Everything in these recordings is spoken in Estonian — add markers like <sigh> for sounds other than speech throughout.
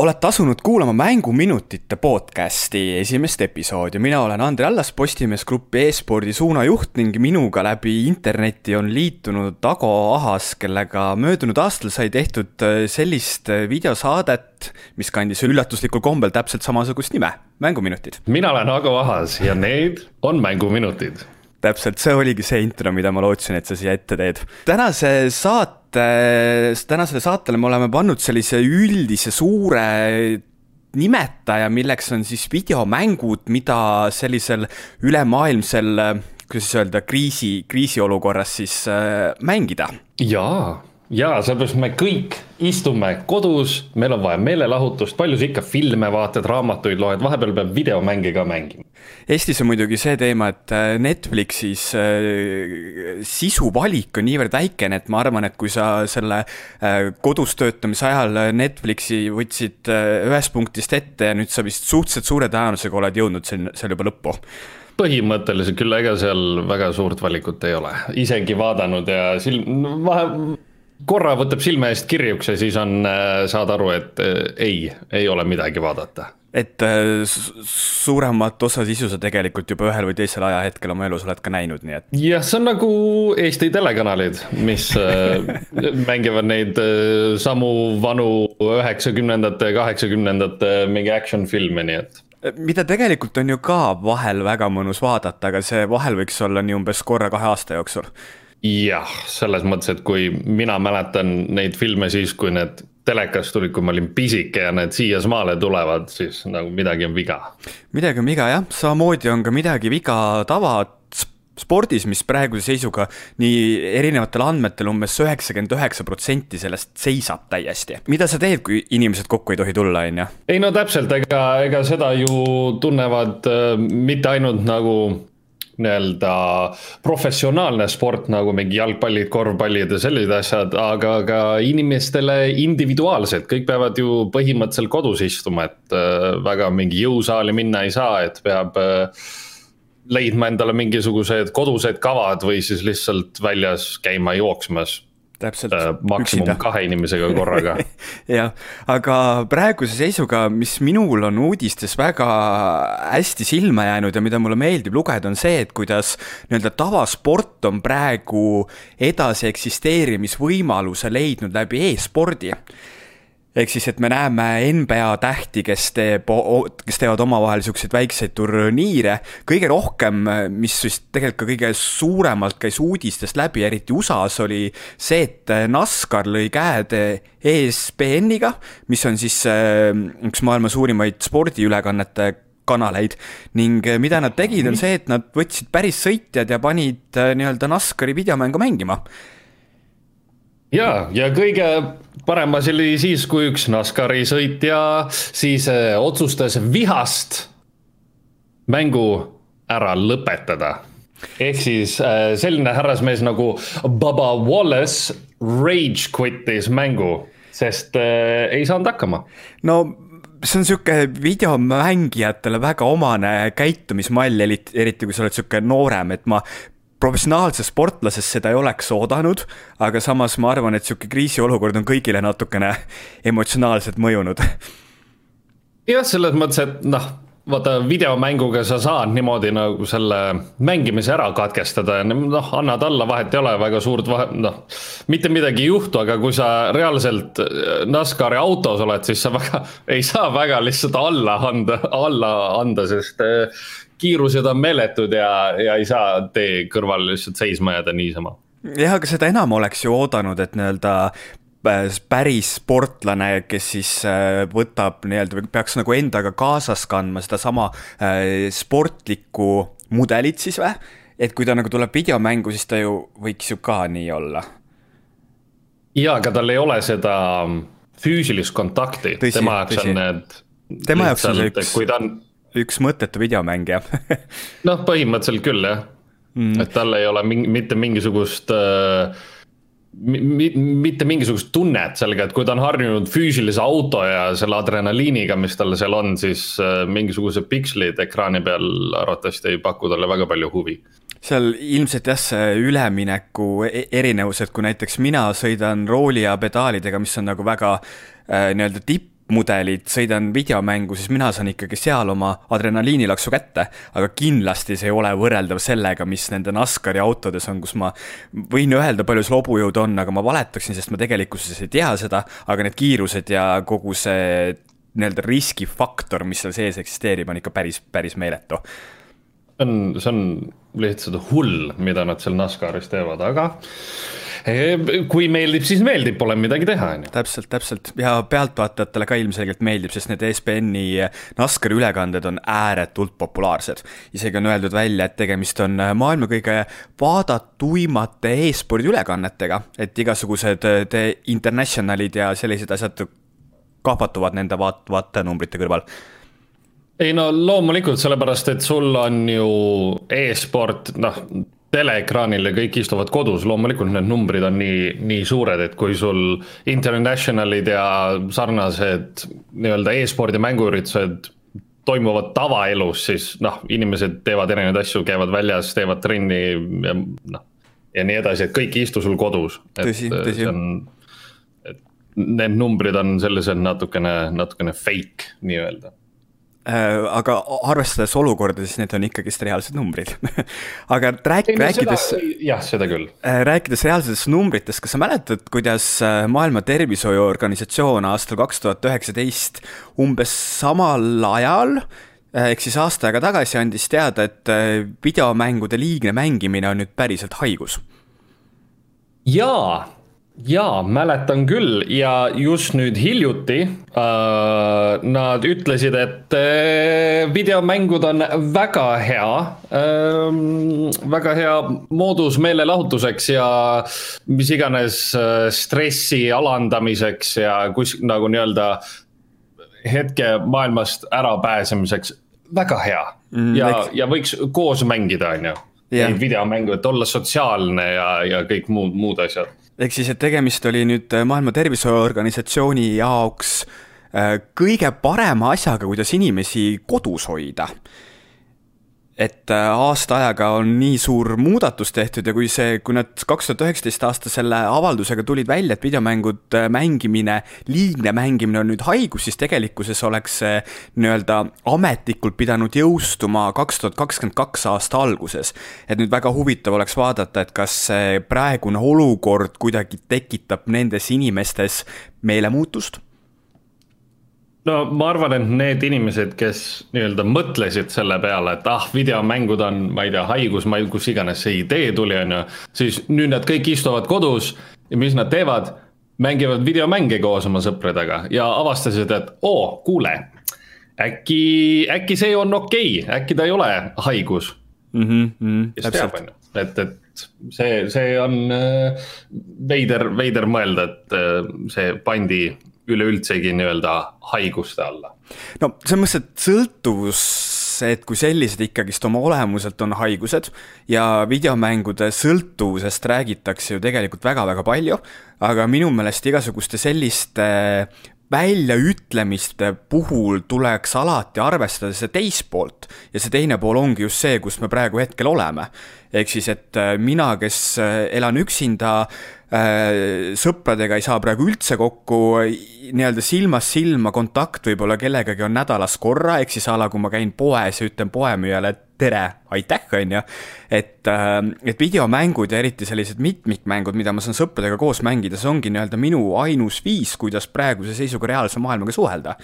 olete asunud kuulama Mänguminutite podcasti esimest episoodi. mina olen Andrei Allas, Postimees Grupi e-spordi suunajuht ning minuga läbi interneti on liitunud Ago Ahas, kellega möödunud aastal sai tehtud äh, sellist äh, videosaadet, mis kandis üllatuslikul kombel täpselt samasugust nime, Mänguminutid. mina olen Ago Ahas ja need on Mänguminutid täpselt, see oligi see intro, mida ma lootsin, et sa siia ette teed. tänase saate saate, tänasele saatele me oleme pannud sellise üldise suure nimetaja, milleks on siis videomängud, mida sellisel ülemaailmsel, kuidas siis öelda, kriisi, kriisiolukorras siis äh, mängida. jaa jaa, sellepärast me kõik istume kodus, meil on vaja meelelahutust, palju sa ikka filme vaatad, raamatuid loed, vahepeal peab videomänge ka mängima. Eestis on muidugi see teema, et äh, Netflixis äh, sisuvalik on niivõrd väikene, et ma arvan, et kui sa selle äh, kodus töötamise ajal Netflixi võtsid ühest punktist ette ja nüüd sa vist suhteliselt suure tõenäosusega oled jõudnud seal, seal juba lõppu. Põhimõtteliselt küll, ega seal väga suurt valikut ei ole, isegi vaadanud ja silm, vahe korra võtab silme eest kirjuks ja siis on, äh, saad aru, et äh, ei, ei ole midagi vaadata. et äh, suuremat osa sisu sa tegelikult juba ühel või teisel ajahetkel oma elus oled ka näinud, nii et. jah, see on nagu Eesti telekanalid, mis <laughs> mängivad neid samu vanu üheksakümnendate, kaheksakümnendate mingi action filme, nii et mida tegelikult on ju ka vahel väga mõnus vaadata, aga see vahel võiks olla nii umbes korra kahe aasta jooksul jah, selles mõttes, et kui mina mäletan neid filme siis, kui need telekas tulid, kui ma olin pisike ja need siiasmaale tulevad, siis nagu midagi on viga. midagi on viga jah, samamoodi on ka midagi viga tavaspordis, mis praeguse seisuga nii erinevatel andmetel umbes üheksakümmend üheksa protsenti sellest seisab täiesti. mida sa teed, kui inimesed kokku ei tohi tulla, on ju? ei no täpselt, ega, ega seda ju tunnevad äh, mitte ainult nagu nii-öelda professionaalne sport nagu mingi jalgpallid, korvpallid ja sellised asjad, aga ka inimestele individuaalselt, kõik peavad ju põhimõtteliselt kodus istuma, et äh, väga mingi jõusaali minna ei saa, et peab äh, leidma endale mingisugused kodused kavad või siis lihtsalt väljas käima jooksmas täpselt äh,. maksimum kahe inimesega korraga <laughs> jah, aga praeguse seisuga, mis minul on uudistes väga hästi silma jäänud ja mida mulle meeldib lugeda, on see, et kuidas nii-öelda tavasport on praegu edasi eksisteerimisvõimaluse leidnud läbi e-spordi ehk siis, et me näeme NBA tähti, kes teeb, kes teevad omavahel siukseid väikseid turniire. kõige rohkem, mis vist tegelikult ka kõige suuremalt käis uudistest läbi, eriti USA-s, oli see, et NASCAR lõi käed ESPN-iga, mis on siis äh, üks maailma suurimaid spordiülekannete kanaleid. Ning mida nad tegid, on see, et nad võtsid päris sõitjad ja panid äh, nii-öelda NASCARi videomängu mängima ja, ja kõige parem asi oli siis, kui üks NASCARi sõitja siis äh, otsustas vihast mängu ära lõpetada. ehk siis äh, selline härrasmees nagu Baba Wallace rage quit'is mängu, sest äh, ei saanud hakkama. no see on sihuke videomängijatele väga omane käitumismall, eriti kui sa oled sihuke noorem, et ma professionaalsest sportlasest seda ei oleks oodanud, aga samas ma arvan, et sihuke kriisiolukord on kõigile natukene emotsionaalselt mõjunud. jah, selles mõttes, et noh, vaata videomänguga sa saad niimoodi nagu selle mängimise ära katkestada ja noh, annad alla, vahet ei ole, väga suurt vahet, noh. mitte midagi ei juhtu, aga kui sa reaalselt NASCARi autos oled, siis sa väga ei saa väga lihtsalt alla anda, alla anda, sest kiirused on meeletud ja, ja ei saa tee kõrval lihtsalt seisma jääda niisama. jah, aga seda enam oleks ju oodanud, et nii-öelda äh, päris sportlane, kes siis äh, võtab nii-öelda, peaks nagu endaga kaasas kandma sedasama äh, sportlikku mudelit siis või? et kui ta nagu tuleb videomängu, siis ta ju võiks ju ka nii olla. jaa, aga tal ei ole seda füüsilist kontakti, tema jaoks on need. tema jaoks on see üks. kui ta on üks mõttetu videomäng, jah <laughs> noh, põhimõtteliselt küll, jah. Mm.. et tal ei ole mingi, mitte mingisugust äh, mi, mitte mingisugust tunnet sellega, et kui ta on harjunud füüsilise auto ja selle adrenaliiniga, mis tal seal on, siis äh, mingisugused pikslid ekraani peal arvatavasti ei paku talle väga palju huvi. Seal ilmselt jah, see ülemineku e-, erinevus, et kui näiteks mina sõidan rooli ja pedaalidega, mis on nagu väga äh, nii-öelda tipp tippmudelid, sõidan videomängu, siis mina saan ikkagi seal oma adrenaliinilaksu kätte. aga kindlasti see ei ole võrreldav sellega, mis nende NASCARi autodes on, kus ma võin öelda, palju seal hobujõudu on, aga ma valetaksin, sest ma tegelikkuses ei tea seda, aga need kiirused ja kogu see nii-öelda riskifaktor, mis seal sees eksisteerib, on ikka päris, päris meeletu see on, see on lihtsalt hull, mida nad seal NASCARis teevad, aga eh, kui meeldib, siis meeldib, pole midagi teha, on ju. täpselt, täpselt ja pealtvaatajatele ka ilmselgelt meeldib, sest need ESPN-i NASCARi ülekanded on ääretult populaarsed. isegi on öeldud välja, et tegemist on maailma kõige vaadatuimate e-spordi ülekannetega, et igasugused The Internationalid ja sellised asjad kahvatuvad nende vaat-, vaatenumbrite kõrval ei no loomulikult, sellepärast et sul on ju e-sport, noh teleekraanil ja kõik istuvad kodus, loomulikult need numbrid on nii, nii suured, et kui sul international'id ja sarnased nii-öelda e-spordi mänguüritused toimuvad tavaelus, siis noh, inimesed teevad erinevaid asju, käivad väljas, teevad trenni ja noh. ja nii edasi, et kõik ei istu sul kodus. tõsi, tõsi. need numbrid on sellised natukene, natukene fake nii-öelda aga arvestades olukorda, siis need on ikkagist reaalsed numbrid <laughs> aga rääk-, rääkides. jah, seda küll. Äh, rääkides reaalsetest numbritest, kas sa mäletad, kuidas äh, Maailma Tervishoiuorganisatsioon aastal kaks tuhat üheksateist umbes samal ajal ehk siis aasta aega tagasi andis teada, et videomängude liigne mängimine on nüüd päriselt haigus? jaa jaa, mäletan küll. Ja just nüüd hiljuti äh, nad ütlesid, et äh, videomängud on väga hea äh,, väga hea moodus meelelahutuseks ja mis iganes äh, stressi alandamiseks ja kus nagu nii-öelda hetke maailmast ärapääsemiseks, väga hea. Mm, ja eks..., ja võiks koos mängida, on ju. Neid videomänge, et olla sotsiaalne ja, ja kõik muud, muud asjad ehk siis, et tegemist oli nüüd äh, Maailma Terviseorganisatsiooni jaoks äh, kõige parema asjaga, kuidas inimesi kodus hoida et äh, aasta ajaga on nii suur muudatus tehtud ja kui see, kui nad kaks tuhat üheksateist aasta selle avaldusega tulid välja, et videomängud mängimine, liigne mängimine on nüüd haigus, siis tegelikkuses oleks see nii-öelda ametlikult pidanud jõustuma kaks tuhat kakskümmend kaks aasta alguses. et nüüd väga huvitav oleks vaadata, et kas see praegune olukord kuidagi tekitab nendes inimestes meelemuutust no ma arvan, et need inimesed, kes nii-öelda mõtlesid selle peale, et ah, videomängud on, ma ei tea, haigus, ma ei, kus iganes see idee tuli, on ju. siis nüüd nad kõik istuvad kodus ja mis nad teevad? mängivad videomänge koos oma sõpradega ja avastasid, et oo, kuule. äkki, äkki see on okei okay., äkki ta ei ole haigus mm. -hmm, kes teab, on ju, et, et see, see on äh, veider, veider mõelda, et äh, see pandi üleüldsegi nii-öelda haiguste alla? no selles mõttes, et sõltuvus et kui sellised ikkagist oma olemuselt on haigused ja videomängude sõltuvusest räägitakse ju tegelikult väga-väga palju, aga minu meelest igasuguste selliste väljaütlemiste puhul tuleks alati arvestada seda teist poolt ja see teine pool ongi just see, kus me praegu hetkel oleme. ehk siis, et mina, kes elan üksinda Äh, sõpradega ei saa praegu üldse kokku, nii-öelda silmast silma kontakt võib-olla kellegagi on nädalas korra, ehk siis a la kui ma käin poes ja ütlen poemüüjale tere, aitäh, on ju. et, äh, et videomängud ja eriti sellised mitmikmängud, mida ma saan sõpradega koos mängida, see ongi nii-öelda minu ainus viis, kuidas praeguse seisuga reaalse maailmaga suhelda.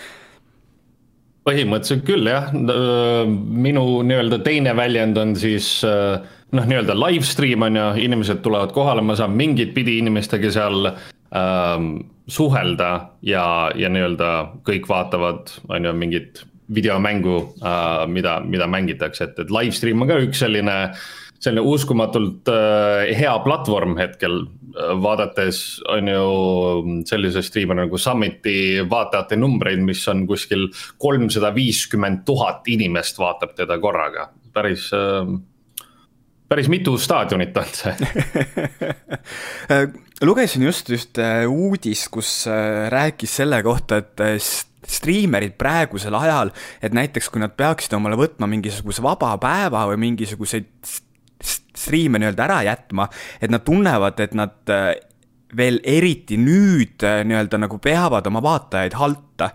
Põhimõtteliselt küll jah, minu nii-öelda teine väljend on siis äh, noh, nii-öelda live stream on ju, inimesed tulevad kohale, ma saan mingit pidi inimestega seal ähm, suhelda ja, ja nii-öelda kõik vaatavad, on ju, mingit videomängu äh,, mida, mida mängitakse, et, et live stream on ka üks selline selline uskumatult äh, hea platvorm hetkel äh,, vaadates on ju sellise striimer nagu Summiti vaatajate numbreid, mis on kuskil kolmsada viiskümmend tuhat inimest vaatab teda korraga, päris äh, päris mitu staadionit on see <laughs> lugesin just ühte uudist, kus äh, rääkis selle kohta, et äh, striimerid praegusel ajal, et näiteks kui nad peaksid omale võtma mingisuguse vaba päeva või mingisuguseid striime nii-öelda ära jätma, et nad tunnevad, et nad äh, veel eriti nüüd nii-öelda nagu veavad oma vaatajaid halta.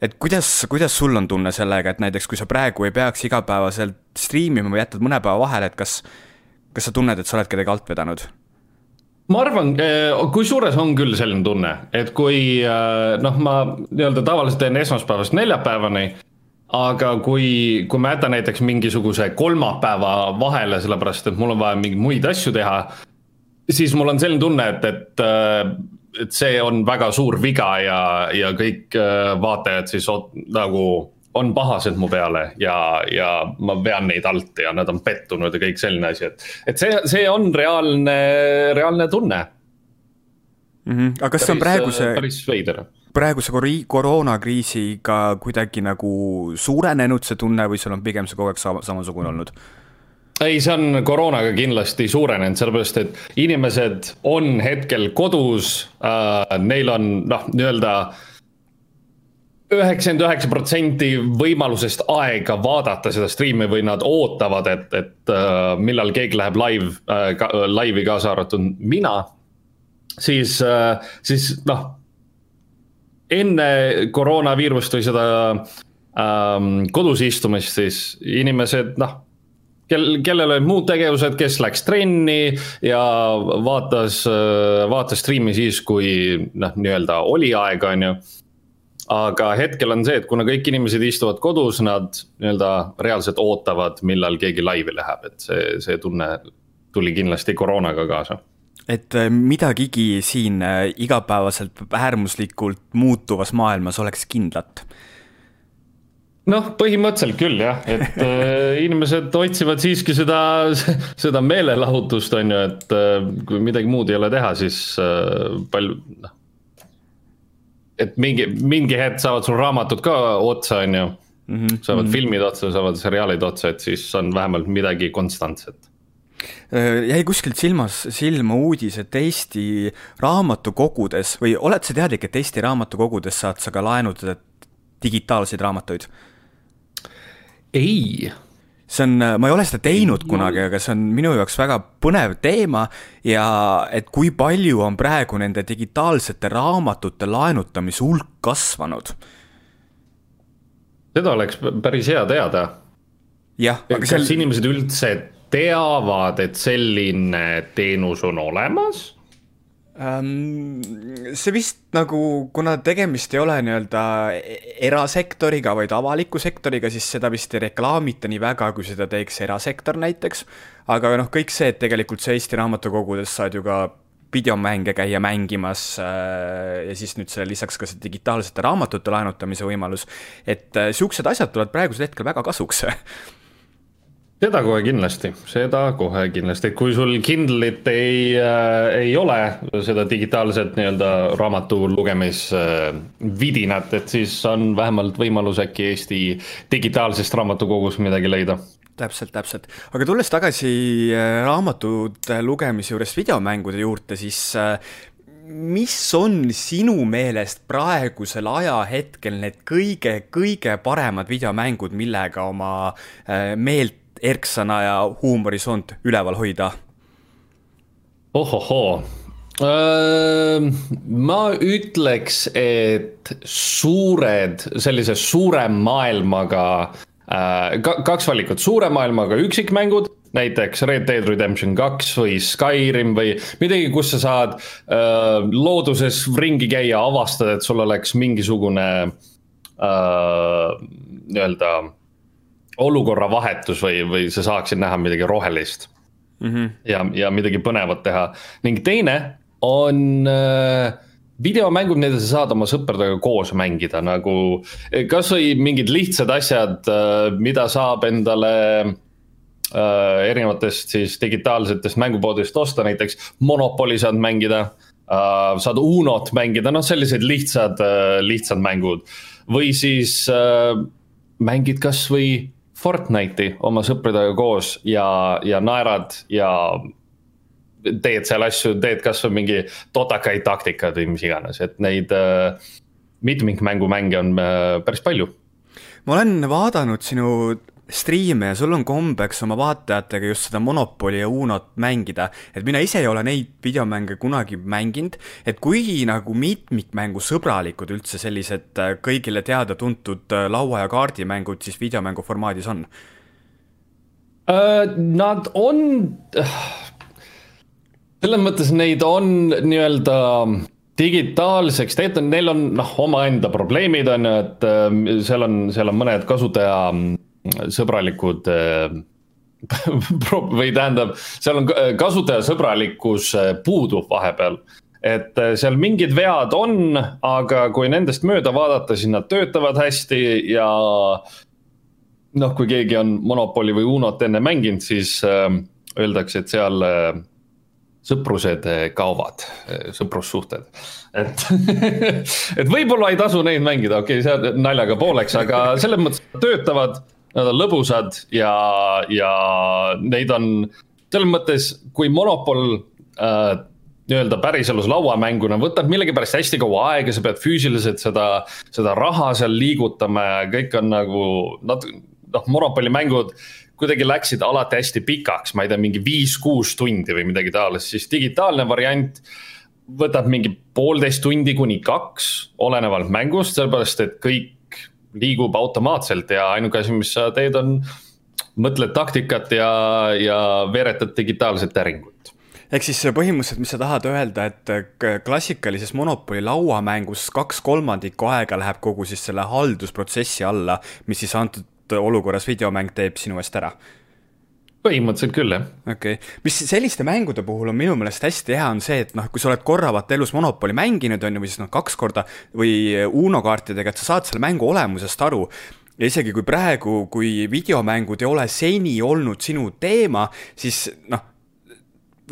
et kuidas, kuidas sul on tunne sellega, et näiteks kui sa praegu ei peaks igapäevaselt striimima või jätad mõne päeva vahele, et kas, kas sa tunned, et sa oled kedagi alt vedanud? Ma arvan, eh, kusjuures on küll selline tunne, et kui eh, noh, ma nii-öelda tavaliselt teen esmaspäevast neljapäevani. aga kui, kui ma jätan näiteks mingisuguse kolmapäeva vahele, sellepärast et mul on vaja mingeid muid asju teha. siis mul on selline tunne, et, et, eh, et see on väga suur viga ja, ja kõik vaatajad siis nagu on pahased mu peale ja, ja ma vean neid alt ja nad on pettunud ja kõik selline asi, et, et see, see on reaalne, reaalne tunne mm. -hmm. aga kas päris, see on praeguse, päris veider praeguse koroonakriisiga kuidagi nagu suurenenud see tunne või sul on pigem see kogu aeg sama, samasugune olnud? ei, see on koroonaga kindlasti suurenenud, sellepärast et inimesed on hetkel kodus äh,, neil on noh, nii-öelda äh, üheksakümmend üheksa protsenti võimalusest aega vaadata seda striimi või nad ootavad, et, et uh, millal keegi läheb live uh,, ka, laivi kaasa arvatud mina. siis uh,, siis noh, enne koroonaviirust või seda um, kodus istumist, siis inimesed noh kel, kellel olid muud tegevused, kes läks trenni ja vaatas, vaatas striimi siis, kui noh, nii-öelda oli aega, on ju aga hetkel on see, et kuna kõik inimesed istuvad kodus, nad nii-öelda reaalselt ootavad, millal keegi laivi läheb, et see, see tunne tuli kindlasti koroonaga kaasa. Et äh, midagigi siin äh, igapäevaselt äärmuslikult muutuvas maailmas oleks kindlat? noh, põhimõtteliselt küll jah, et äh, <laughs> inimesed otsivad siiski seda, seda meelelahutust, on ju, et kui midagi muud ei ole teha, siis palju, noh et mingi, mingi hetk saavad sul raamatud ka otsa, on ju. Mhm, saavad mm -hmm. filmid otsa, saavad seriaalid otsa, et siis on vähemalt midagi konstantset äh, jäi kuskilt silmas, silma uudis, et Eesti raamatukogudes või oled sa teadlik, et Eesti raamatukogudes saad sa ka laenutada digitaalseid raamatuid? ei see on, ma ei ole seda teinud kunagi, aga see on minu jaoks väga põnev teema ja et kui palju on praegu nende digitaalsete raamatute laenutamise hulk kasvanud. seda oleks päris hea teada. kas seal... inimesed üldse teavad, et selline teenus on olemas? Ähm, see vist nagu, kuna tegemist ei ole nii-öelda erasektoriga, vaid avaliku sektoriga, siis seda vist ei reklaamita nii väga, kui seda teeks erasektor näiteks. aga noh, kõik see, et tegelikult sa Eesti raamatukogudes saad ju ka videomänge käia mängimas äh, ja siis nüüd selle lisaks ka see digitaalsete raamatute laenutamise võimalus. et äh, siuksed asjad tulevad praegusel hetkel väga kasuks <laughs> seda kohe kindlasti, seda kohe kindlasti, kui sul Kindle'it ei äh,, ei ole, seda digitaalset nii-öelda raamatu lugemisvidinat äh,, et siis on vähemalt võimalus äkki Eesti digitaalsest raamatukogust midagi leida. Täpselt, täpselt, aga tulles tagasi äh, raamatute lugemise juurest videomängude juurde, siis äh, mis on sinu meelest praegusel ajahetkel need kõige-kõige paremad videomängud, millega oma äh, meelt erksana ja huumorisont üleval hoida? ohohoo ma ütleks, et suured, sellise suure maailmaga äh,, kaks valikut, suure maailmaga üksikmängud, näiteks Red Dead Redemption kaks või Skyrim või midagi, kus sa saad äh, looduses ringi käia, avastada, et sul oleks mingisugune äh, nii-öelda olukorra vahetus või, või sa saaksid näha midagi rohelist mm. -hmm. ja, ja midagi põnevat teha ning teine on äh, videomängud, mida sa saad oma sõpradega koos mängida, nagu eh, kasvõi mingid lihtsad asjad, äh, mida saab endale äh, erinevatest siis digitaalsetest mängupoodidest osta, näiteks Monopoli saad mängida äh,. saad Unot mängida, noh, sellised lihtsad äh,, lihtsad mängud või siis äh, mängid kasvõi Fortnite'i oma sõpradega koos ja, ja naerad ja teed seal asju, teed kasvõi mingi totakaid taktikaid või mis iganes, et neid äh, mitmikmängumänge on äh, päris palju. ma olen vaadanud sinu striime ja sul on kombeks oma vaatajatega just seda Monopoli ja Unot mängida, et mina ise ei ole neid videomänge kunagi mänginud, et kui nagu mitmikmängusõbralikud üldse sellised äh, kõigile teada-tuntud äh, laua- ja kaardimängud siis videomängu formaadis on? Nad on, selles mõttes neid on nii-öelda digitaalseks tehtud, neil on noh, omaenda probleemid on ju, et seal on, seal on mõned kasutaja mm, sõbralikud äh, <laughs> või tähendab, seal on kasutajasõbralikkus äh, puudub vahepeal. et seal mingid vead on, aga kui nendest mööda vaadata, siis nad töötavad hästi ja noh, kui keegi on Monopoli või Unot enne mänginud, siis öeldakse, et seal sõprused kaovad, sõprussuhted. et <laughs> et võib-olla ei tasu neid mängida, okei okay,, see naljaga pooleks, aga selles mõttes töötavad, nad on lõbusad ja, ja neid on selles mõttes, kui Monopol äh, nii-öelda päriselus lauamänguna võtab millegipärast hästi kaua aega, sa pead füüsiliselt seda, seda raha seal liigutama ja kõik on nagu nat-, noh, Monopoli mängud kuidagi läksid alati hästi pikaks, ma ei tea, mingi viis-kuus tundi või midagi taolist, siis digitaalne variant võtab mingi poolteist tundi kuni kaks, olenevalt mängust, sellepärast et kõik liigub automaatselt ja ainuke asi, mis sa teed, on mõtled taktikat ja, ja veeretad digitaalset äringut. Ehk siis põhimõtteliselt, mis sa tahad öelda, et klassikalises Monopoli lauamängus kaks kolmandikku aega läheb kogu siis selle haldusprotsessi alla, mis siis antud olukorras videomäng teeb sinu eest ära põhimõtteliselt küll, jah. okei okay., mis selliste mängude puhul on minu meelest hästi hea, on see, et noh, kui sa oled korra vaata elus Monopoli mänginud, on ju, või siis noh, kaks korda või Uno kaartidega, et sa saad selle mängu olemusest aru ja isegi kui praegu, kui videomängud ei ole seni olnud sinu teema, siis noh,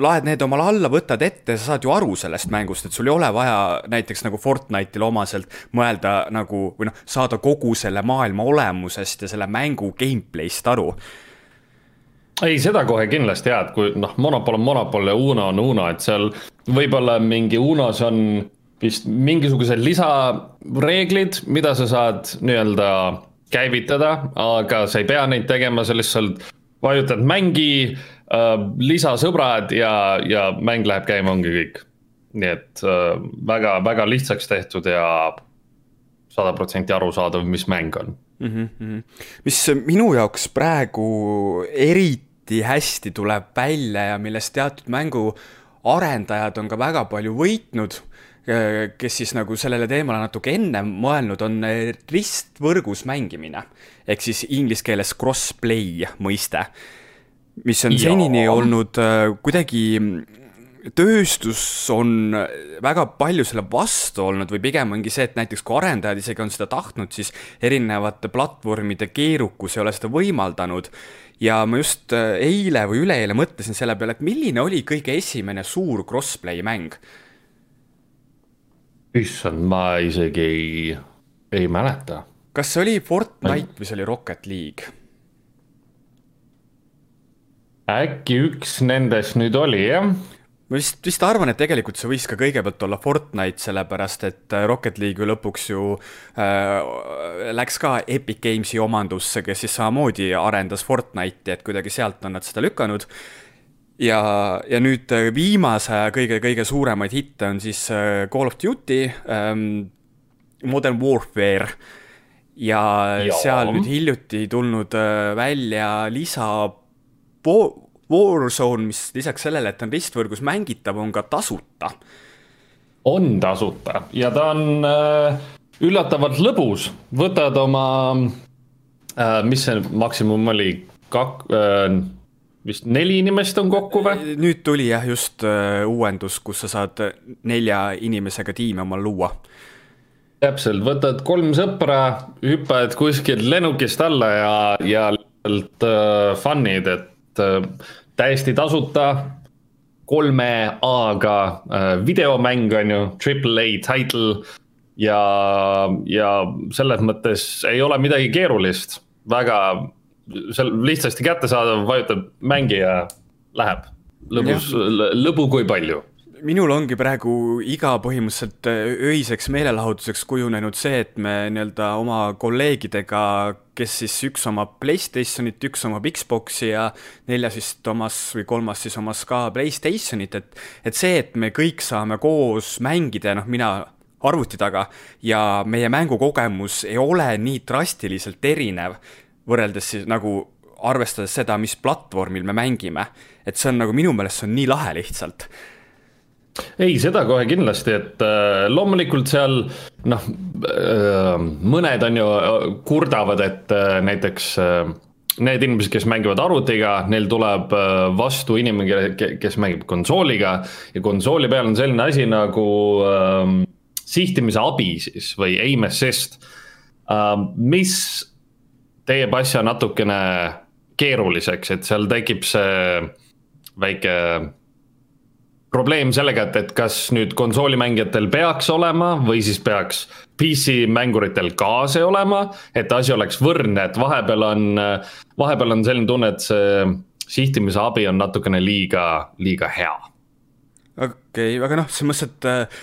laed need omale alla, võtad ette, sa saad ju aru sellest mängust, et sul ei ole vaja näiteks nagu Fortnite'ile omaselt mõelda nagu või noh, saada kogu selle maailma olemusest ja selle mängu gameplay'st aru. Ei, seda kohe kindlasti jaa, et kui noh, Monopol on Monopol ja Uno on Uno, et seal võib-olla mingi Unos on vist mingisugused lisareeglid, mida sa saad nii-öelda käivitada, aga sa ei pea neid tegema, sa lihtsalt vajutad mängi Äh, lisasõbrad ja, ja mäng läheb käima, ongi kõik. nii et äh, väga, väga lihtsaks tehtud ja sada protsenti arusaadav, mis mäng on mm. -hmm. mis minu jaoks praegu eriti hästi tuleb välja ja millest teatud mängu arendajad on ka väga palju võitnud, äh, kes siis nagu sellele teemale natuke ennem mõelnud, on ristvõrgus mängimine. ehk siis inglise keeles cross-play mõiste mis on ja. senini olnud äh, kuidagi tööstus on väga palju selle vastu olnud või pigem ongi see, et näiteks kui arendajad isegi on seda tahtnud, siis erinevate platvormide keerukus ei ole seda võimaldanud. ja ma just äh, eile või üleeile mõtlesin selle peale, et milline oli kõige esimene suur crossplay mäng? issand, ma isegi ei, ei mäleta. kas see oli Fortnite või see oli Rocket League? äkki üks nendest nüüd oli, jah? Ma vist, vist arvan, et tegelikult see võis ka kõigepealt olla Fortnite, sellepärast et äh, Rocket League lõpuks ju äh, läks ka Epic Games'i omandusse, kes siis samamoodi arendas Fortnite'i, et kuidagi sealt on nad seda lükanud. ja, ja nüüd äh, viimase kõige-kõige suuremaid hitte on siis äh, Call of Duty ähm,, Modern Warfare ja, ja seal nüüd hiljuti tulnud välja lisa Warzone, mis lisaks sellele, et ta on ristvõrgus mängitav, on ka tasuta. on tasuta ja ta on äh, üllatavalt lõbus, võtad oma äh,, mis see maksimum oli, kak- äh,, vist neli inimest on kokku või? nüüd tuli jah, just uuendus, kus sa saad nelja inimesega tiimi omal luua täpselt, võtad kolm sõpra, hüppad kuskilt lennukist alla ja, ja lihtsalt äh, fun'id, et Äh, täiesti tasuta, kolme A-ga äh, videomäng on ju, triple A title. ja, ja selles mõttes ei ole midagi keerulist, väga seal lihtsasti kättesaadav, vajutad mängi ja läheb. lõbus, lõbu kui palju minul ongi praegu iga põhimõtteliselt äh, öiseks meelelahutuseks kujunenud see, et me nii-öelda oma kolleegidega, kes siis üks omab Playstationit, üks omab Xbox'i ja neljas vist omas või kolmas siis omas ka Playstationit, et et see, et me kõik saame koos mängida ja noh, mina arvuti taga ja meie mängukogemus ei ole nii drastiliselt erinev võrreldes siis nagu arvestades seda, mis platvormil me mängime. et see on nagu minu meelest see on nii lahe lihtsalt ei, seda kohe kindlasti, et äh, loomulikult seal noh äh,, mõned on ju äh, kurdavad, et näiteks need inimesed, kes mängivad arvutiga, neil tuleb vastu inimene, kes mängib konsooliga ja konsooli peal on selline asi nagu äh, sihtimise abi siis või aim assist äh,, mis teeb asja natukene keeruliseks, et seal tekib see väike probleem sellega, et, et kas nüüd konsoolimängijatel peaks olema või siis peaks PC mänguritel ka see olema, et asi oleks võrdne, et vahepeal on, vahepeal on selline tunne, et see sihtimise abi on natukene liiga, liiga hea. okei okay,, aga noh, selles mõttes, et äh,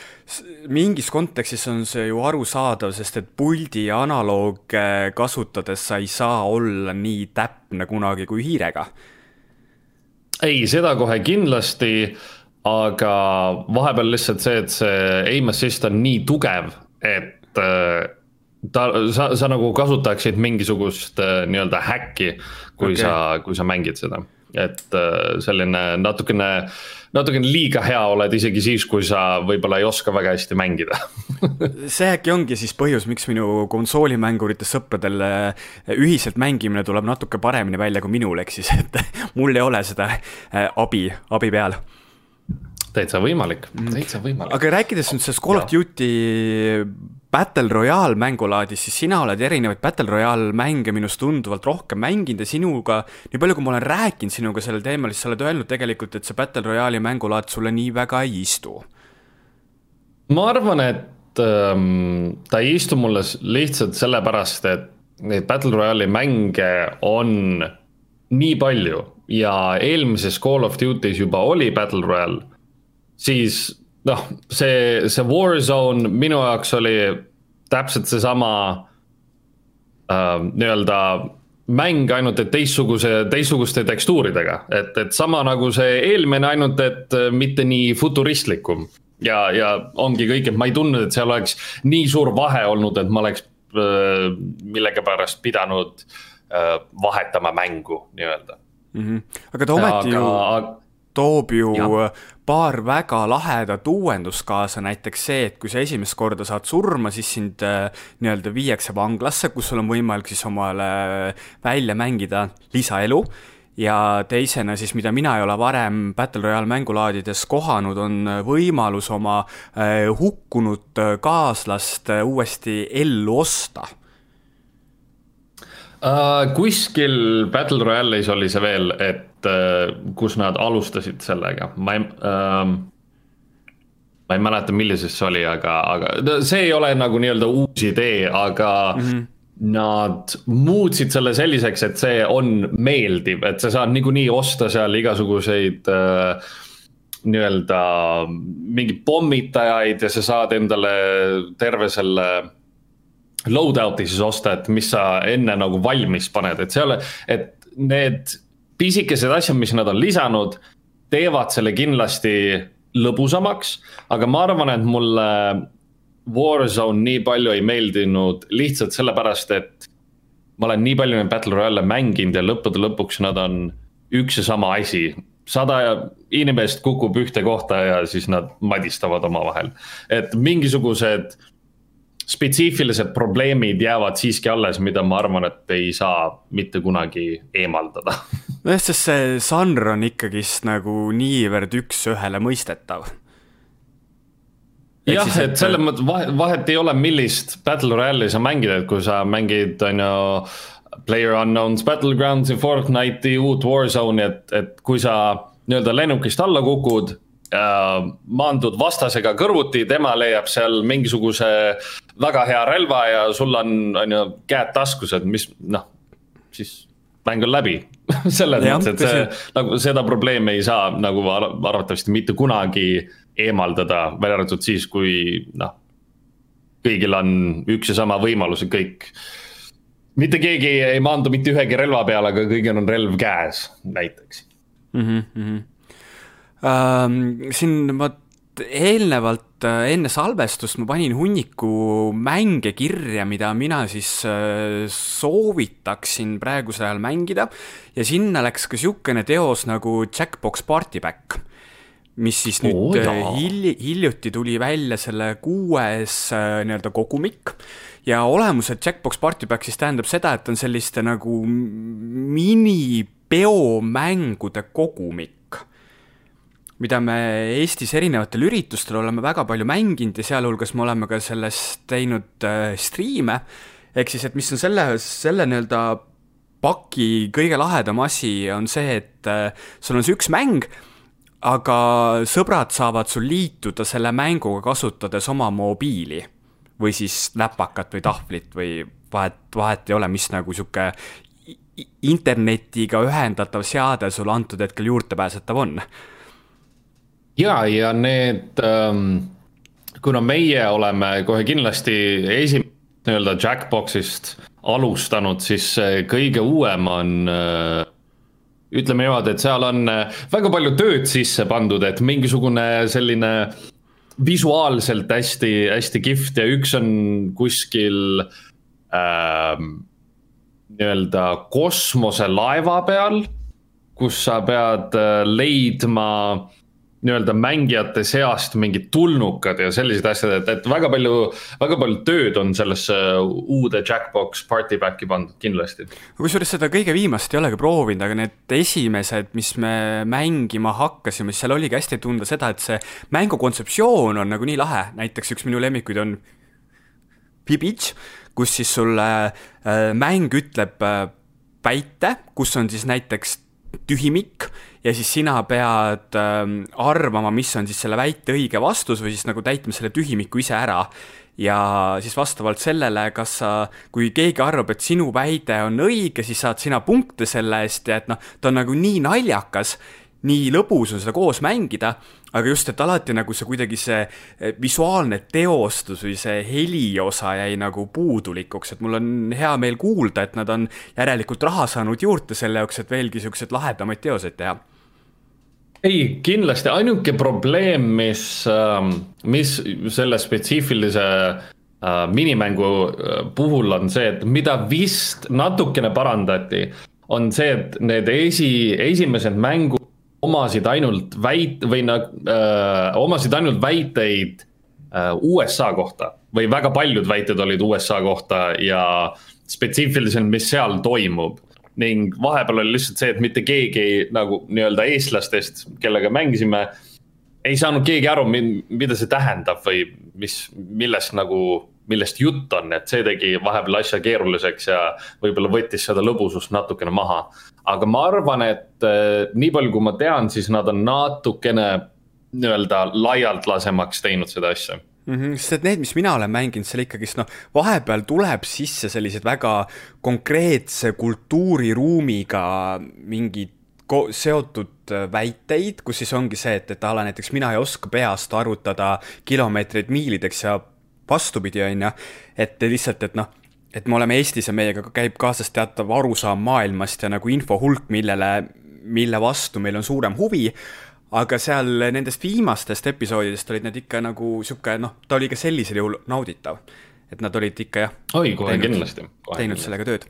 mingis kontekstis on see ju arusaadav, sest et puldi analooge kasutades sa ei saa olla nii täpne kunagi kui hiirega. ei, seda kohe kindlasti aga vahepeal lihtsalt see, et see aim assist on nii tugev, et äh, ta, sa, sa nagu kasutaksid mingisugust äh, nii-öelda häkki, kui okay. sa, kui sa mängid seda. et äh, selline natukene, natukene liiga hea oled isegi siis, kui sa võib-olla ei oska väga hästi mängida <laughs> see äkki ongi siis põhjus, miks minu konsoolimängurites sõpradel ühiselt mängimine tuleb natuke paremini välja kui minul, ehk siis et <laughs> mul ei ole seda abi, abi peal täitsa võimalik, mm. täitsa võimalik. aga rääkides nüüd sellest Call of Duty Battle Royale mängulaadist, siis sina oled erinevaid Battle Royale mänge minust tunduvalt rohkem mänginud ja sinuga, nii palju, kui ma olen rääkinud sinuga sellel teemal, siis sa oled öelnud tegelikult, et see Battle Royale'i mängulaad sulle nii väga ei istu. ma arvan, et ähm, ta ei istu mulle lihtsalt sellepärast, et neid Battle Royale'i mänge on nii palju ja eelmises Call of Duty's juba oli Battle Royale siis noh, see, see Warzone minu jaoks oli täpselt seesama äh, nii-öelda mäng, ainult et teistsuguse, teistsuguste tekstuuridega, et, et sama nagu see eelmine, ainult et äh, mitte nii futuristlikum. ja, ja ongi kõik, et ma ei tundnud, et seal oleks nii suur vahe olnud, et ma oleks äh, millegipärast pidanud äh, vahetama mängu nii-öelda mm. -hmm. aga ta ometi aga, ju toob ju ja. paar väga lahedat uuendust kaasa, näiteks see, et kui sa esimest korda saad surma, siis sind äh, nii-öelda viiakse vanglasse, kus sul on võimalik siis omale välja mängida lisaelu ja teisena siis, mida mina ei ole varem Battle Royale mängulaadides kohanud, on võimalus oma äh, hukkunud kaaslast äh, uuesti ellu osta uh,. kuskil Battle Royale'is oli see veel, et kus nad alustasid sellega, ma ei uh, ma ei mäleta, millises see oli, aga, aga see ei ole nagu nii-öelda uus idee, aga mm -hmm. nad muutsid selle selliseks, et see on meeldiv, et sa saad niikuinii osta seal igasuguseid äh, nii-öelda mingeid pommitajaid ja sa saad endale terve selle loadout'i siis osta, et mis sa enne nagu valmis paned, et seal, et need pisikesed asjad, mis nad on lisanud, teevad selle kindlasti lõbusamaks, aga ma arvan, et mulle Warzone nii palju ei meeldinud lihtsalt sellepärast, et ma olen nii palju neid Battle Royale'e mänginud ja lõppude lõpuks nad on üks ja sama asi. sada inimest kukub ühte kohta ja siis nad madistavad omavahel, et mingisugused spetsiifilised probleemid jäävad siiski alles, mida ma arvan, et ei saa mitte kunagi eemaldada. <laughs> nojah, sest see žanr on ikkagist nagu niivõrd üks-ühele mõistetav. jah, et selles mõttes vahet, vahet ei ole, millist Battle Royale'i sa mängid, et kui sa mängid, on ju. Player Unknown's Battlegrounds'i, Fortnite'i, uut Warzone'i, et, et kui sa nii-öelda lennukist alla kukud äh, maandud vastasega kõrvuti, tema leiab seal mingisuguse väga hea relva ja sul on, on ju käed taskus, et mis noh, siis mäng on läbi <laughs> selles mõttes, et see nagu seda probleemi ei saa nagu arvatavasti mitte kunagi eemaldada, välja arvatud siis, kui noh. kõigil on üks ja sama võimalus ja kõik. mitte keegi ei maandu mitte ühegi relva peale, aga kõigil on relv käes, näiteks mm. -hmm. Uh, siin ma eelnevalt äh, enne salvestust ma panin hunniku mänge kirja, mida mina siis äh, soovitaksin praegusel ajal mängida. Ja sinna läks ka niisugune teos nagu Jackbox Party Pack mis siis nüüd oh, äh, hilj-, hiljuti tuli välja selle kuues nii-öelda kogumik. Ja olemuselt Jackbox Party Pack siis tähendab seda, et on selliste nagu minipeomängude kogumik mida me Eestis erinevatel üritustel oleme väga palju mänginud ja sealhulgas me oleme ka sellest teinud äh, striime. ehk siis, et mis on selle, selle nii-öelda paki kõige lahedam asi, on see, et äh, sul on see üks mäng, aga sõbrad saavad sul liituda selle mänguga, kasutades oma mobiili või siis läpakat või tahvlit või vahet, vahet ei ole, mis nagu sihuke internetiga ühendatav seade sul antud hetkel juurdepääsetav on ja, ja need ähm,, kuna meie oleme kohe kindlasti esimene nii-öelda Jackboxist alustanud, siis kõige uuem on äh, ütleme niimoodi, et seal on äh, väga palju tööd sisse pandud, et mingisugune selline visuaalselt hästi, hästi kihvt ja üks on kuskil äh, nii-öelda kosmoselaeva peal, kus sa pead äh, leidma nii-öelda mängijate seast mingid tulnukad ja sellised asjad, et, et väga palju, väga palju tööd on sellesse uude Jackbox party back'i pandud kindlasti. kusjuures seda kõige viimast ei olegi proovinud, aga need esimesed, mis me mängima hakkasime, seal oligi hästi tunda seda, et see mängu kontseptsioon on nagu nii lahe, näiteks üks minu lemmikuid on Pibitš, kus siis sulle äh, mäng ütleb äh, väite, kus on siis näiteks tühimik ja siis sina pead äh, arvama, mis on siis selle väite õige vastus või siis nagu täitma selle tühimiku ise ära. ja siis vastavalt sellele, kas sa, kui keegi arvab, et sinu väide on õige, siis saad sina punkte selle eest ja et noh, ta on nagu nii naljakas nii lõbus on seda koos mängida, aga just, et alati nagu see kuidagi see eh, visuaalne teostus või see heliosa jäi nagu puudulikuks, et mul on hea meel kuulda, et nad on järelikult raha saanud juurde selle jaoks, et veelgi siukseid lahedamaid teoseid teha. Ei, kindlasti. Ainuke probleem, mis, ähm, mis selle spetsiifilise äh, minimängu äh, puhul on see, et mida vist natukene parandati, on see, et need esi, esimesed mängud omasid ainult väit- või nad äh, omasid ainult väiteid äh, USA kohta või väga paljud väited olid USA kohta ja spetsiifiliselt, mis seal toimub. ning vahepeal oli lihtsalt see, et mitte keegi nagu nii-öelda eestlastest, kellega mängisime, ei saanud keegi aru, mida see tähendab või mis, millest nagu millest jutt on, et see tegi vahepeal asja keeruliseks ja võib-olla võttis seda lõbusust natukene maha. aga ma arvan, et äh, nii palju, kui ma tean, siis nad on natukene nii-öelda laialtlasemaks teinud seda asja mm. -hmm, sest et need, mis mina olen mänginud, seal ikkagist noh, vahepeal tuleb sisse selliseid väga konkreetse kultuuriruumiga mingid seotud äh, väiteid, kus siis ongi see, et, et a la näiteks mina ei oska peast arvutada kilomeetreid miilideks ja vastupidi, on ju, et lihtsalt, et noh, et me oleme Eestis ja meiega käib kaasas teatav arusaam maailmast ja nagu info hulk, millele, mille vastu meil on suurem huvi, aga seal nendest viimastest episoodidest olid need ikka nagu sihuke noh, ta oli ka sellisel juhul nauditav. et nad olid ikka jah. oi, kohe teinud, kindlasti. teinud sellega tööd.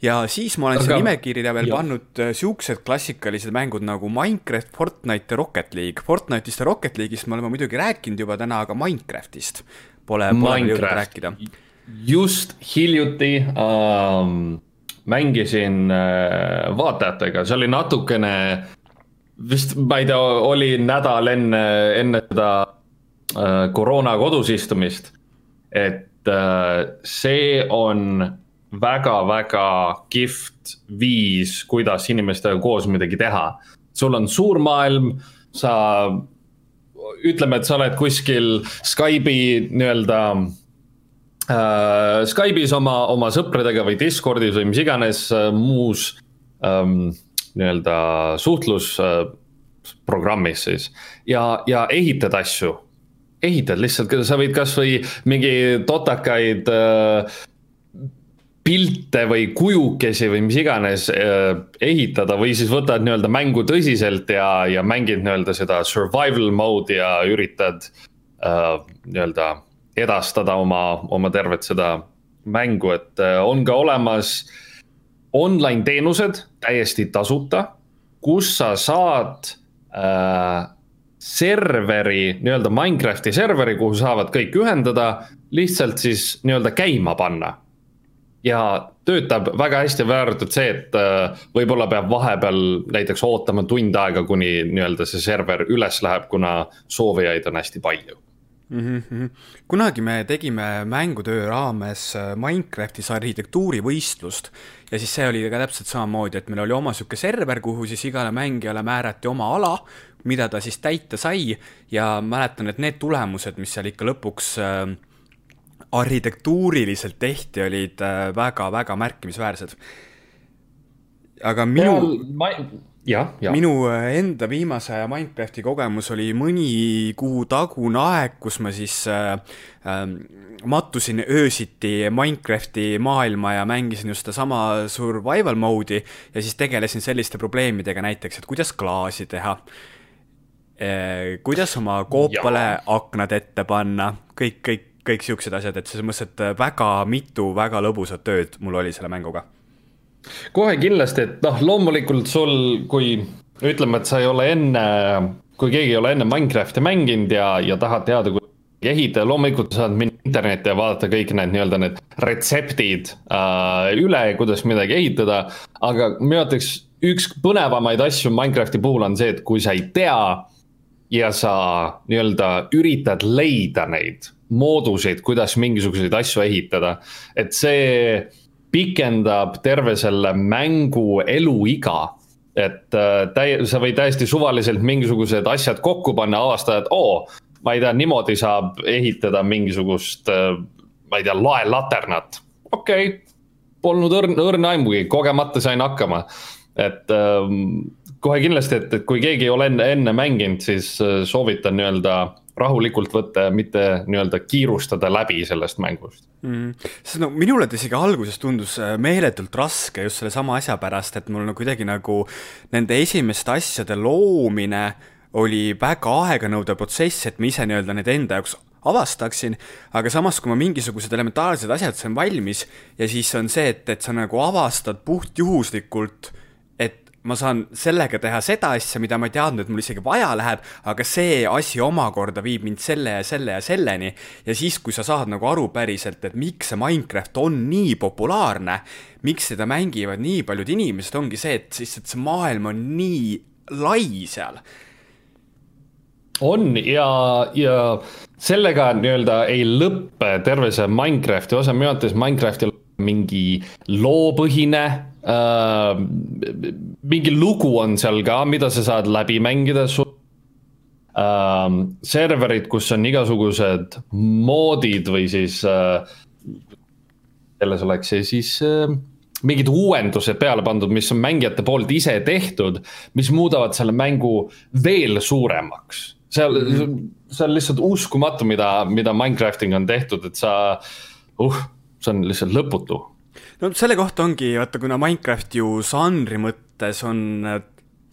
ja siis ma olen aga... siia nimekirja veel jah. pannud äh, siuksed klassikalised mängud nagu Minecraft, Fortnite ja Rocket League. Fortnite'ist ja Rocket League'ist me oleme muidugi rääkinud juba täna, aga Minecraftist pole, pole jõudnud rääkida. just hiljuti ähm, mängisin äh, vaatajatega, see oli natukene, vist ma ei tea, oli nädal enne, enne seda äh, koroona kodus istumist. et äh, see on väga-väga kihvt viis, kuidas inimestega koos midagi teha. sul on suur maailm, sa ütleme, et sa oled kuskil Skype'i nii-öelda äh,. Skype'is oma, oma sõpradega või Discordis või mis iganes äh, muus ähm, nii-öelda suhtlusprogrammis siis. ja, ja ehitad asju, ehitad lihtsalt, sa võid kasvõi mingi totakaid äh, pilte või kujukesi või mis iganes äh, ehitada või siis võtad nii-öelda mängu tõsiselt ja, ja mängid nii-öelda seda survival mode'i ja üritad äh, nii-öelda edastada oma, oma tervet seda mängu, et äh, on ka olemas online teenused täiesti tasuta, kus sa saad äh, serveri, nii-öelda Minecrafti serveri, kuhu saavad kõik ühendada, lihtsalt siis nii-öelda käima panna ja töötab väga hästi, välja arvatud see, et äh, võib-olla peab vahepeal näiteks ootama tund aega, kuni nii-öelda see server üles läheb, kuna soovijaid on hästi palju mm. -hmm. kunagi me tegime mängutöö raames äh, Minecraftis arhitektuurivõistlust ja siis see oli ka täpselt samamoodi, et meil oli oma sihuke server, kuhu siis igale mängijale määrati oma ala, mida ta siis täita sai ja mäletan, et need tulemused, mis seal ikka lõpuks äh, arhitektuuriliselt tehti, olid väga-väga äh, märkimisväärsed. aga minu. jah, jah. minu äh, enda viimase aja Minecrafti kogemus oli mõni kuu tagune aeg, kus ma siis äh, äh, mattusin öösiti Minecrafti maailma ja mängisin just sedasama survival mode'i ja siis tegelesin selliste probleemidega näiteks, et kuidas klaasi teha eh,. kuidas oma koopale ja. aknad ette panna, kõik, kõik kõik siuksed asjad, et selles mõttes, et väga mitu väga lõbusat tööd mul oli selle mänguga. kohe kindlasti, et noh, loomulikult sul, kui ütleme, et sa ei ole enne, kui keegi ei ole enne Minecrafti mänginud ja, ja tahad teada, kuidas ehitada, loomulikult saad minna internetti ja vaadata kõik need nii-öelda need retseptid äh, üle, kuidas midagi ehitada. aga minu arvates üks põnevamaid asju Minecrafti puhul on see, et kui sa ei tea ja sa nii-öelda üritad leida neid mooduseid, kuidas mingisuguseid asju ehitada. et see pikendab terve selle mängu eluiga. et äh, täi-, sa võid täiesti suvaliselt mingisugused asjad kokku panna, avastada, et oo, ma ei tea, niimoodi saab ehitada mingisugust, äh, ma ei tea, laelaternat. okei okay., polnud õrn, õrna aimugi, kogemata sain hakkama. et ähm, kohe kindlasti, et, et kui keegi ei ole enne, enne mänginud, siis äh, soovitan nii-öelda rahulikult võtta ja mitte nii-öelda kiirustada läbi sellest mängust. Mm.. sest no minule ta isegi alguses tundus äh, meeletult raske just sellesama asja pärast, et mul no kuidagi nagu nende esimeste asjade loomine oli väga aeganõudev protsess, et ma ise nii-öelda need enda jaoks avastaksin, aga samas, kui ma mingisugused elementaarsed asjad sain valmis ja siis on see, et, et sa nagu avastad puhtjuhuslikult ma saan sellega teha seda asja, mida ma ei teadnud, et mul isegi vaja läheb, aga see asi omakorda viib mind selle ja selle ja selleni. ja siis, kui sa saad nagu aru päriselt, et miks see Minecraft on nii populaarne, miks seda mängivad nii paljud inimesed, ongi see, et lihtsalt see maailm on nii lai seal on ja, ja sellega nii-öelda ei lõppe terve see Minecrafti osa, minu arvates Minecraftil mingi loopõhine äh,. mingi lugu on seal ka, mida sa saad läbi mängida äh,. serverid, kus on igasugused moodid või siis äh,. selles oleks see siis äh, mingid uuendused peale pandud, mis on mängijate poolt ise tehtud, mis muudavad selle mängu veel suuremaks. seal mm, -hmm. see on lihtsalt uskumatu, mida, mida Minecraftiga on tehtud, et sa uh see on lihtsalt lõputu. no selle kohta ongi, vaata, kuna Minecraft ju žanri mõttes on äh,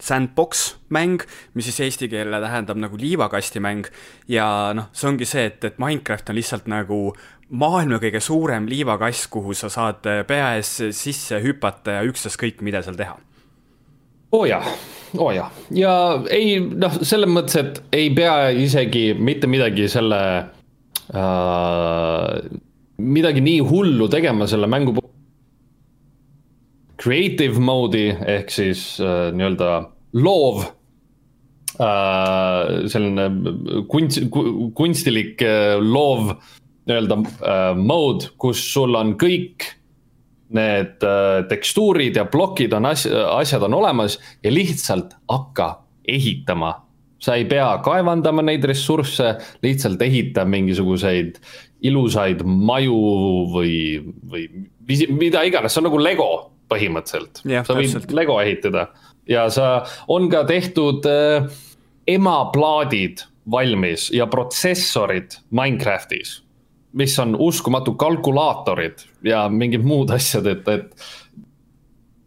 sandbox mäng, mis siis eesti keele tähendab nagu liivakastimäng ja noh, see ongi see, et, et Minecraft on lihtsalt nagu maailma kõige suurem liivakast, kuhu sa saad äh, pea ees sisse hüpata ja ükstaskõik, mida seal teha. oo oh jah, oo oh jah, ja ei noh, selles mõttes, et ei pea isegi mitte midagi selle äh, midagi nii hullu tegema selle mängu puhul. Creative mode'i ehk siis äh, nii-öelda loov äh,. selline kunst, kunstilik äh, loov nii-öelda äh, mode, kus sul on kõik need äh, tekstuurid ja plokid on as-, asjad on olemas ja lihtsalt hakka ehitama sa ei pea kaevandama neid ressursse, lihtsalt ehita mingisuguseid ilusaid maju või, või mida iganes, see on nagu Lego põhimõtteliselt. sa võid täpselt. Lego ehitada ja sa, on ka tehtud äh, emaplaadid valmis ja protsessorid Minecraftis. mis on uskumatu kalkulaatorid ja mingid muud asjad, et, et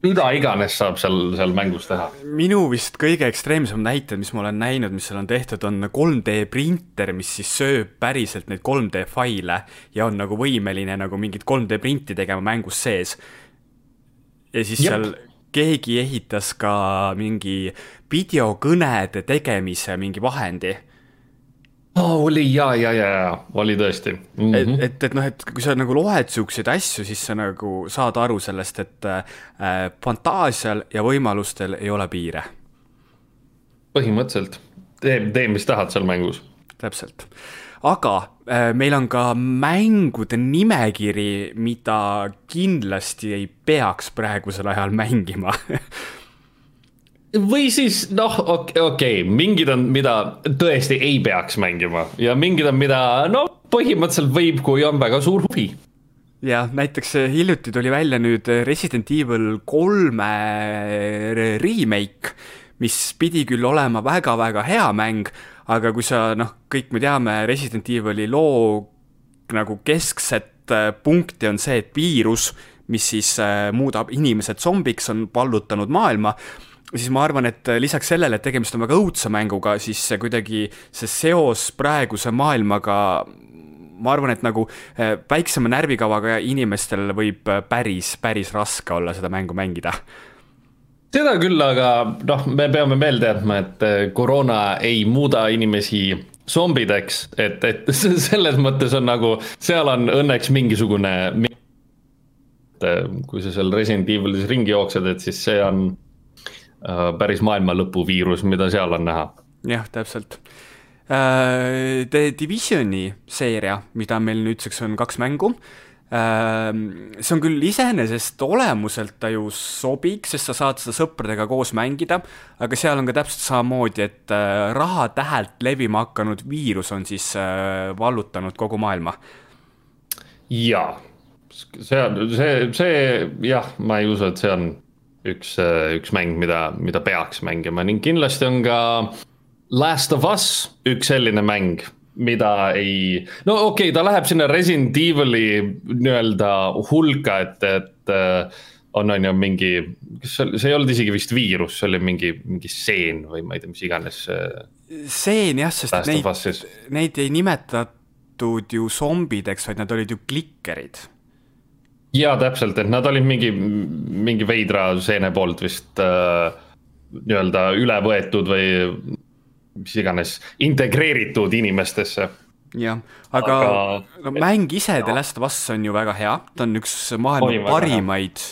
mida iganes saab seal, seal mängus teha. minu vist kõige ekstreemsemad näited, mis ma olen näinud, mis seal on tehtud, on 3D printer, mis siis sööb päriselt neid 3D faile ja on nagu võimeline nagu mingit 3D printi tegema mängus sees. ja siis Jep. seal keegi ehitas ka mingi videokõnede tegemise mingi vahendi oh,. oli ja, ja, ja, ja oli tõesti mm. -hmm. et, et, et noh, et kui sa nagu loed siukseid asju, siis sa nagu saad aru sellest, et äh, fantaasial ja võimalustel ei ole piire. põhimõtteliselt, tee, tee, mis tahad seal mängus. täpselt aga äh, meil on ka mängude nimekiri, mida kindlasti ei peaks praegusel ajal mängima <laughs> või siis noh, okei okay, mingid on, mida tõesti ei peaks mängima ja mingid on, mida no põhimõtteliselt võib, kui on väga suur huvi. jah, näiteks äh, hiljuti tuli välja nüüd Resident Evil kolme remake, mis pidi küll olema väga-väga hea mäng, aga kui sa noh, kõik me teame Resident Evil'i loo nagu keskset punkti on see, et viirus, mis siis muudab inimesed zombiks, on vallutanud maailma siis ma arvan, et lisaks sellele, et tegemist on väga õudse mänguga, siis see kuidagi, see seos praeguse maailmaga, ma arvan, et nagu äh, väiksema närvikavaga inimestel võib päris, päris raske olla seda mängu mängida seda küll, aga noh, me peame meelde jätma, et koroona ei muuda inimesi zombideks, et, et <laughs> selles mõttes on nagu, seal on õnneks mingisugune. kui sa seal Resident Evilis ringi jooksed, et siis see on päris maailma lõpu viirus, mida seal on näha. jah, täpselt uh,. The Divisioni seeria, mida meil nüüdseks on kaks mängu Ehm, see on küll iseenesest olemuselt ta ju sobiks, sest sa saad seda sõpradega koos mängida, aga seal on ka täpselt samamoodi, et äh, raha tähelt levima hakanud viirus on siis äh, vallutanud kogu maailma. jaa, see on, see, see jah, ma ei usu, et see on üks, äh, üks mäng, mida, mida peaks mängima ning kindlasti on ka Last of Us üks selline mäng mida ei, no okei okay,, ta läheb sinna Resident Evil'i nii-öelda hulka, et, et äh, on, on ju mingi, kas see, see ei olnud isegi vist viirus, see oli mingi, mingi seen või ma ei tea, mis iganes. seen jah, sest neid, neid ei nimetatud ju zombideks, vaid nad olid ju klikkerid. Ja täpselt, et nad olid mingi, mingi veidra seene poolt vist äh, nii-öelda üle võetud või mis iganes integreeritud inimestesse jah, aga, aga no mäng ise The Last of Us on ju väga hea, ta on üks maailma parimaid,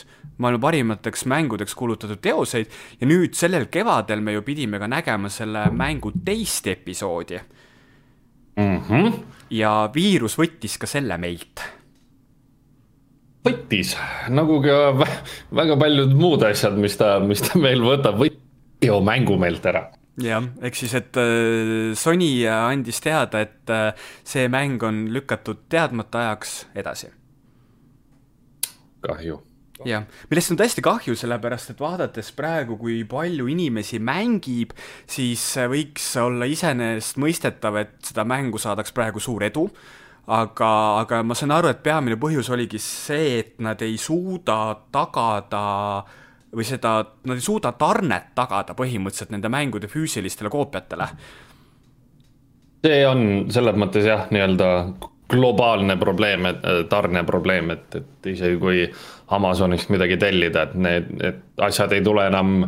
maailma parimateks mängudeks kuulutatud teoseid ja nüüd sellel kevadel me ju pidime ka nägema selle mängu teist episoodi mm. -hmm. ja viirus võttis ka selle meilt. Võttis, nagu ka väga paljud muud asjad, mis ta, mis ta meil võtab, võttis ju mängu meilt ära jah, ehk siis, et äh, Sony andis teada, et äh, see mäng on lükatud teadmata ajaks edasi. kahju. jah, millest on tõesti kahju, sellepärast et vaadates praegu, kui palju inimesi mängib, siis võiks olla iseenesestmõistetav, et seda mängu saadaks praegu suur edu aga, aga ma saan aru, et peamine põhjus oligi see, et nad ei suuda tagada või seda, nad ei suuda tarnet tagada põhimõtteliselt nende mängude füüsilistele koopiatele. see on selles mõttes jah, nii-öelda globaalne probleem, äh, tarneprobleem, et, et isegi kui Amazonist midagi tellida, et need, et asjad ei tule enam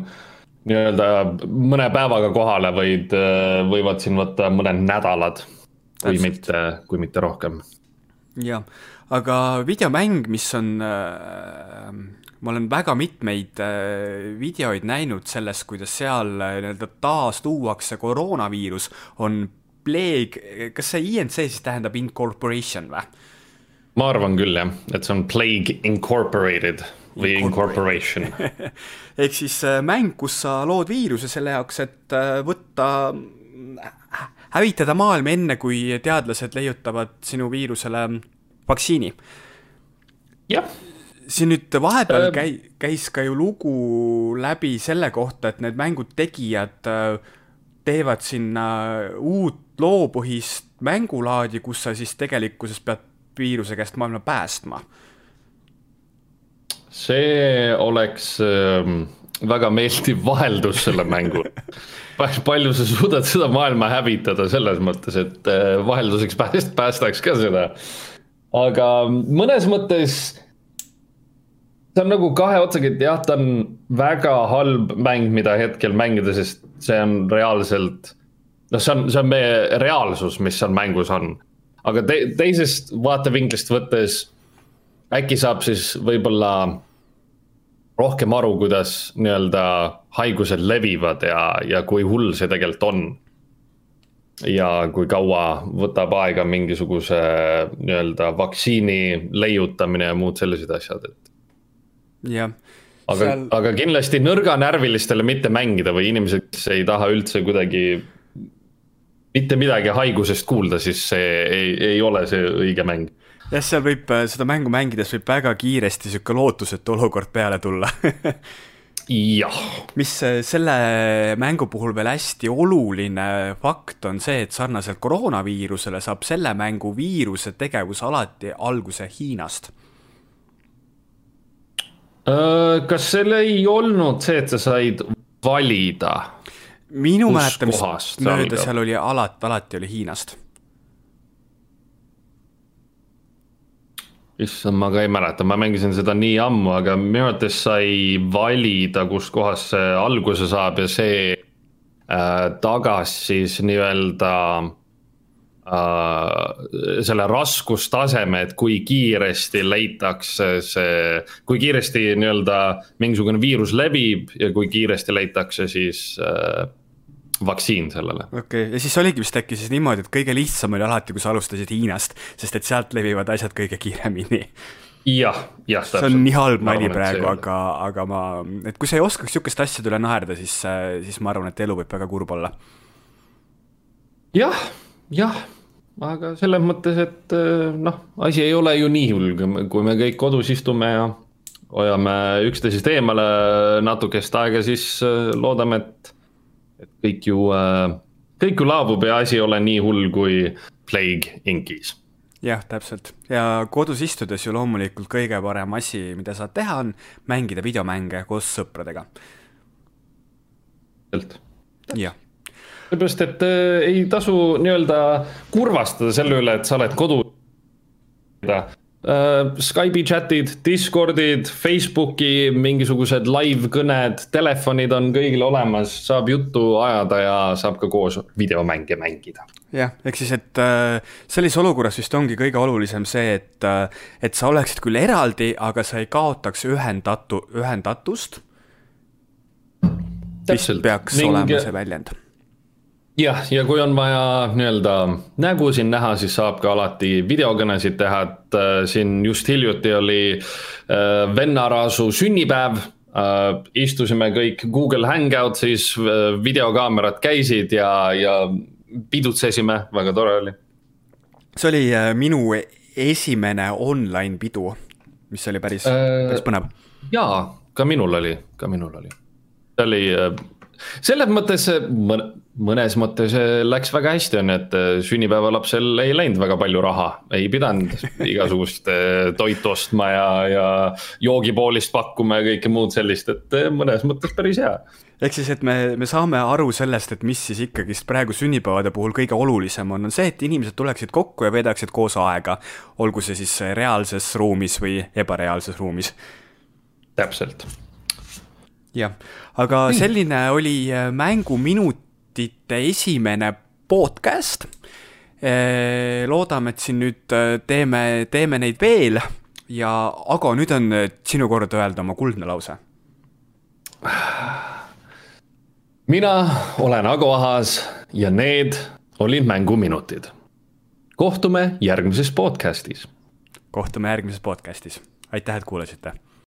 nii-öelda mõne päevaga kohale, vaid äh, võivad siin võtta mõned nädalad, kui mitte, kui mitte rohkem. jah, aga videomäng, mis on äh, ma olen väga mitmeid äh, videoid näinud sellest, kuidas seal äh, nii-öelda taas tuuakse koroonaviirus, on Plague, kas see INC siis tähendab incorporation või? ma arvan küll jah, et see on Plague Incorporated või Incorporation <laughs> ehk siis äh, mäng, kus sa lood viiruse selle jaoks, et võtta, hävitada maailma enne, kui teadlased leiutavad sinu viirusele vaktsiini. jah siin nüüd vahepeal Äh, käi-, käis ka ju lugu läbi selle kohta, et need mängud tegijad äh, teevad sinna uut loopõhist mängulaadi, kus sa siis tegelikkuses pead viiruse käest maailma päästma. see oleks ähm, väga meeldiv vaheldus selle mängu <laughs> palju sa suudad seda maailma hävitada selles mõttes, et äh, vahelduseks pääst-, päästaks ka seda. aga mõnes mõttes see on nagu kahe otsaga, et jah, ta on väga halb mäng, mida hetkel mängida, sest see on reaalselt. noh, see on, see on meie reaalsus, mis seal mängus on. aga te, teisest vaatevinklist võttes äkki saab siis võib-olla rohkem aru, kuidas nii-öelda haigused levivad ja, ja kui hull see tegelikult on. ja kui kaua võtab aega mingisuguse nii-öelda vaktsiini leiutamine ja muud sellised asjad, et jah. aga Seal..., aga kindlasti nõrganärvilistele mitte mängida või inimesed, kes ei taha üldse kuidagi mitte midagi haigusest kuulda, siis see ei, ei ole see õige mäng. Jah, seal võib, seda mängu mängides võib väga kiiresti sihuke lootusetu olukord peale tulla jah. mis selle mängu puhul veel hästi oluline fakt on see, et sarnaselt koroonaviirusele saab selle mängu viiruse tegevus alati alguse Hiinast kas seal ei olnud see, et sa said valida? minu mäletamist mööda seal oli alati, alati oli Hiinast. Issand, ma ka ei mäleta, ma mängisin seda nii ammu, aga minu arvates sai valida, kustkohast see alguse saab ja see äh, tagas siis nii-öelda Äh, selle raskustaseme, et kui kiiresti leitakse see, kui kiiresti nii-öelda mingisugune viirus levib ja kui kiiresti leitakse siis äh, vaktsiin sellele. okei okay., ja siis oligi vist äkki siis niimoodi, et kõige lihtsam oli alati, kui sa alustasid Hiinast, sest et sealt levivad asjad kõige kiiremini jah, jah. see on nii halb nali praegu, aga, aga ma, et kui sa ei oskaks sihukest asja üle naerda, siis, siis ma arvan, et elu võib väga kurb olla ja,. jah, jah aga selles mõttes, et eh, noh, asi ei ole ju nii hull, kui me kõik kodus istume ja hoiame üksteisest eemale natukest aega, siis eh, loodame, et, et kõik ju, eh, kõik ju laabub ja asi ei ole nii hull kui Plague Incis. jah, täpselt ja kodus istudes ju loomulikult kõige parem asi, mida saad teha, on mängida videomänge koos sõpradega. jah sellepärast, et äh, ei tasu nii-öelda kurvastada selle üle, et sa oled kodu äh,. Skype'i chat'id, Discordid, Facebooki mingisugused live kõned, telefonid on kõigil olemas, saab juttu ajada ja saab ka koos videomänge mängida. jah, ehk siis, et äh, sellises olukorras vist ongi kõige olulisem see, et äh,, et sa oleksid küll eraldi, aga sa ei kaotaks ühendatu, ühendatust. vist peaks Ning... olema see väljend jah, ja kui on vaja nii-öelda nägu siin näha, siis saab ka alati videokõnesid teha, et äh, siin just hiljuti oli äh, vennaraasu sünnipäev äh,. istusime kõik Google Hangoutsis äh,, videokaamerad käisid ja, ja pidutsesime, väga tore oli. see oli äh, minu esimene online pidu, mis oli päris äh,, päris põnev. jaa, ka minul oli, ka minul oli. see oli äh, selles mõttes mõnes mõttes läks väga hästi, on ju, et äh, sünnipäevalapsel ei läinud väga palju raha, ei pidanud igasugust äh, toitu ostma ja, ja joogipoolist pakkuma ja kõike muud sellist, et mõnes mõttes päris hea. ehk siis, et me, me saame aru sellest, et mis siis ikkagist praegu sünnipäevade puhul kõige olulisem on, on see, et inimesed tuleksid kokku ja veedaksid koos aega. olgu see siis reaalses ruumis või ebareaalses ruumis. täpselt jah, aga selline oli äh, mänguminutite esimene podcast. Äh, loodame, et siin nüüd äh, teeme, teeme neid veel ja Ago, nüüd on sinu kord öelda oma kuldne lause. mina olen Ago Ahas ja need olid mänguminutid. kohtume järgmises podcastis. kohtume järgmises podcastis, aitäh, et kuulasite